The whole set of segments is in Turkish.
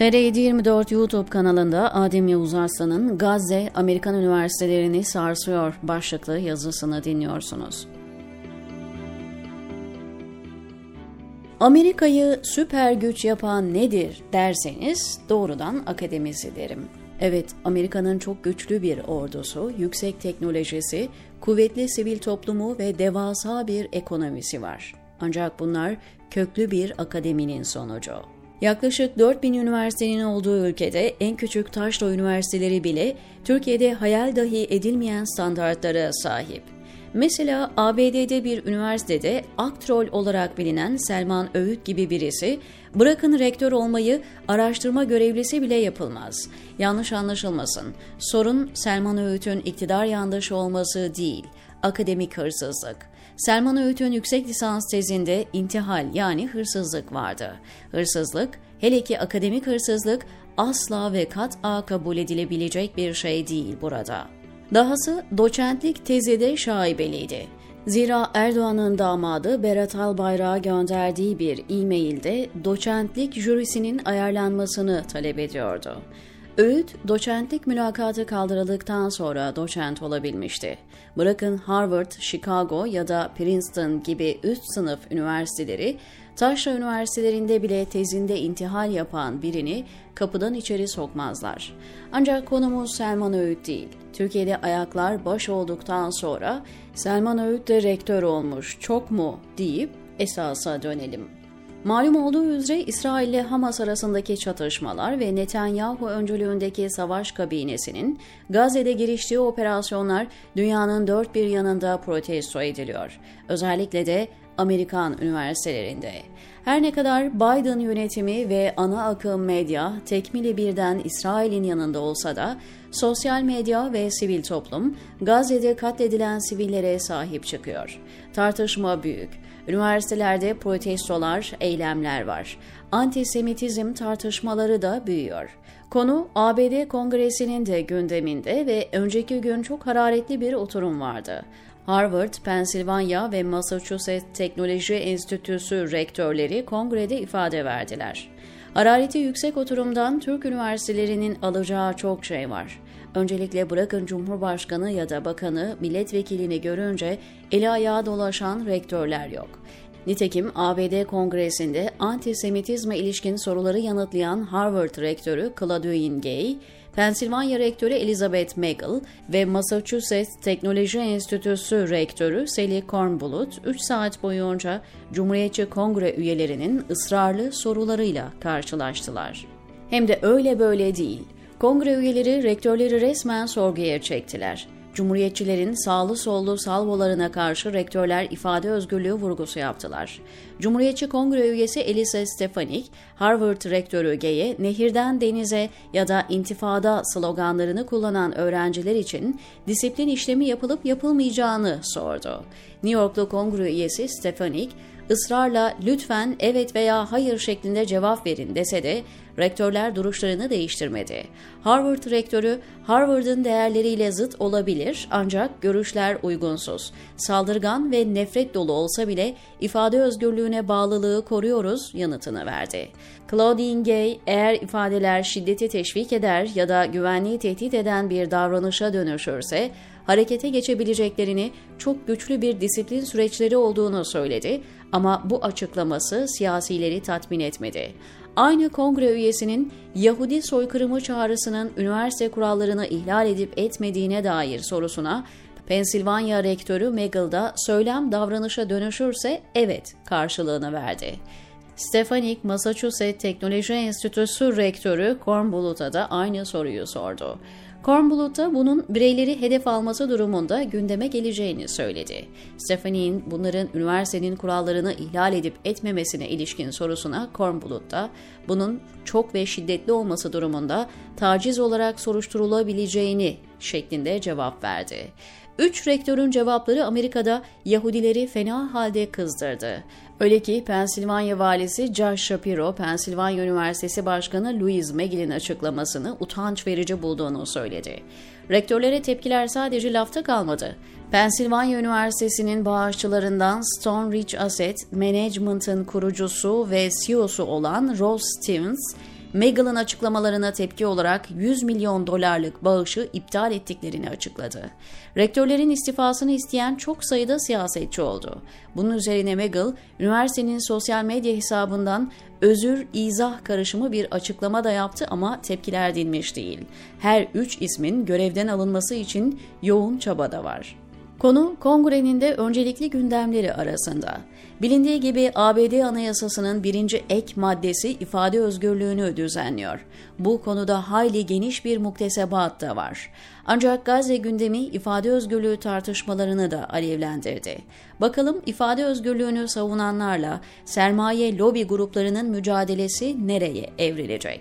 TR724 YouTube kanalında Adem Yavuz Arslan'ın Gazze Amerikan Üniversitelerini sarsıyor başlıklı yazısını dinliyorsunuz. Amerika'yı süper güç yapan nedir derseniz doğrudan akademisi derim. Evet, Amerika'nın çok güçlü bir ordusu, yüksek teknolojisi, kuvvetli sivil toplumu ve devasa bir ekonomisi var. Ancak bunlar köklü bir akademinin sonucu. Yaklaşık 4000 üniversitenin olduğu ülkede en küçük taşra üniversiteleri bile Türkiye'de hayal dahi edilmeyen standartlara sahip. Mesela ABD'de bir üniversitede aktrol olarak bilinen Selman Öğüt gibi birisi, bırakın rektör olmayı araştırma görevlisi bile yapılmaz. Yanlış anlaşılmasın. Sorun Selman Öğüt'ün iktidar yandaşı olması değil, akademik hırsızlık. Selman Öğüt'ün yüksek lisans tezinde intihal yani hırsızlık vardı. Hırsızlık, hele ki akademik hırsızlık asla ve kat'a kabul edilebilecek bir şey değil burada. Dahası doçentlik tezi de şaibeliydi. Zira Erdoğan'ın damadı Berat Albayrak'a gönderdiği bir e-mailde doçentlik jürisinin ayarlanmasını talep ediyordu. Öğüt, doçentlik mülakatı kaldırıldıktan sonra doçent olabilmişti. Bırakın Harvard, Chicago ya da Princeton gibi üst sınıf üniversiteleri, taşra üniversitelerinde bile tezinde intihal yapan birini kapıdan içeri sokmazlar. Ancak konumuz Selman Öğüt değil. Türkiye'de ayaklar baş olduktan sonra Selman Öğüt de rektör olmuş, çok mu deyip esasa dönelim. Malum olduğu üzere İsrail ile Hamas arasındaki çatışmalar ve Netanyahu öncülüğündeki savaş kabinesinin Gazze'de giriştiği operasyonlar dünyanın dört bir yanında protesto ediliyor. Özellikle de Amerikan üniversitelerinde. Her ne kadar Biden yönetimi ve ana akım medya tekmili birden İsrail'in yanında olsa da sosyal medya ve sivil toplum Gazze'de katledilen sivillere sahip çıkıyor. Tartışma büyük. Üniversitelerde protestolar, eylemler var. Antisemitizm tartışmaları da büyüyor. Konu ABD Kongresi'nin de gündeminde ve önceki gün çok hararetli bir oturum vardı. Harvard, Pennsylvania ve Massachusetts Teknoloji Enstitüsü rektörleri kongrede ifade verdiler. Harareti yüksek oturumdan Türk üniversitelerinin alacağı çok şey var. Öncelikle bırakın Cumhurbaşkanı ya da bakanı milletvekilini görünce eli ayağa dolaşan rektörler yok. Nitekim ABD Kongresi'nde antisemitizme ilişkin soruları yanıtlayan Harvard rektörü Claudine Gay, Pensilvanya Rektörü Elizabeth Magel ve Massachusetts Teknoloji Enstitüsü Rektörü Sally Kornbluth 3 saat boyunca Cumhuriyetçi Kongre üyelerinin ısrarlı sorularıyla karşılaştılar. Hem de öyle böyle değil. Kongre üyeleri rektörleri resmen sorguya çektiler. Cumhuriyetçilerin sağlı sollu salvolarına karşı rektörler ifade özgürlüğü vurgusu yaptılar. Cumhuriyetçi Kongre üyesi Elisa Stefanik, Harvard rektörü Gay'e nehirden denize ya da intifada sloganlarını kullanan öğrenciler için disiplin işlemi yapılıp yapılmayacağını sordu. New Yorklu Kongre üyesi Stefanik, ısrarla lütfen evet veya hayır şeklinde cevap verin dese de rektörler duruşlarını değiştirmedi. Harvard rektörü Harvard'ın değerleriyle zıt olabilir ancak görüşler uygunsuz. Saldırgan ve nefret dolu olsa bile ifade özgürlüğüne bağlılığı koruyoruz yanıtını verdi. Claudine Gay eğer ifadeler şiddeti teşvik eder ya da güvenliği tehdit eden bir davranışa dönüşürse harekete geçebileceklerini, çok güçlü bir disiplin süreçleri olduğunu söyledi ama bu açıklaması siyasileri tatmin etmedi. Aynı kongre üyesinin Yahudi soykırımı çağrısının üniversite kurallarını ihlal edip etmediğine dair sorusuna Pensilvanya rektörü Megal'da söylem davranışa dönüşürse evet karşılığını verdi. Stefanik, Massachusetts Teknoloji Enstitüsü rektörü Kornbluth'a da aynı soruyu sordu. Kornbluth da bunun bireyleri hedef alması durumunda gündeme geleceğini söyledi. Stephanie'nin bunların üniversitenin kurallarını ihlal edip etmemesine ilişkin sorusuna Kornbluth da bunun çok ve şiddetli olması durumunda taciz olarak soruşturulabileceğini şeklinde cevap verdi. Üç rektörün cevapları Amerika'da Yahudileri fena halde kızdırdı. Öyle ki Pensilvanya valisi Josh Shapiro, Pensilvanya Üniversitesi Başkanı Louis Magill'in açıklamasını utanç verici bulduğunu söyledi. Rektörlere tepkiler sadece lafta kalmadı. Pensilvanya Üniversitesi'nin bağışçılarından Stone Ridge Asset Management'ın kurucusu ve CEO'su olan Ross Stevens, Megal'ın açıklamalarına tepki olarak 100 milyon dolarlık bağışı iptal ettiklerini açıkladı. Rektörlerin istifasını isteyen çok sayıda siyasetçi oldu. Bunun üzerine Megal, üniversitenin sosyal medya hesabından özür, izah karışımı bir açıklama da yaptı ama tepkiler dinmiş değil. Her üç ismin görevden alınması için yoğun çaba da var. Konu kongrenin de öncelikli gündemleri arasında. Bilindiği gibi ABD Anayasası'nın birinci ek maddesi ifade özgürlüğünü düzenliyor. Bu konuda hayli geniş bir muktesebat da var. Ancak Gazze gündemi ifade özgürlüğü tartışmalarını da alevlendirdi. Bakalım ifade özgürlüğünü savunanlarla sermaye lobi gruplarının mücadelesi nereye evrilecek?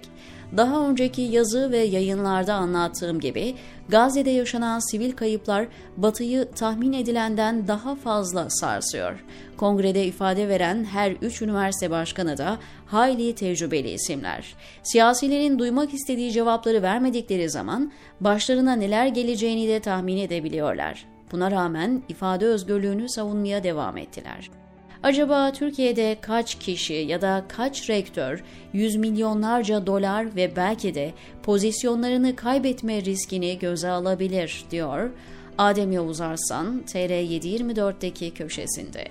Daha önceki yazı ve yayınlarda anlattığım gibi Gazze'de yaşanan sivil kayıplar Batı'yı tahmin edilenden daha fazla sarsıyor. Kongrede ifade veren her üç üniversite başkanı da hayli tecrübeli isimler. Siyasilerin duymak istediği cevapları vermedikleri zaman başlarına neler geleceğini de tahmin edebiliyorlar. Buna rağmen ifade özgürlüğünü savunmaya devam ettiler. Acaba Türkiye'de kaç kişi ya da kaç rektör yüz milyonlarca dolar ve belki de pozisyonlarını kaybetme riskini göze alabilir diyor Adem Yavuz Arslan TR724'deki köşesinde.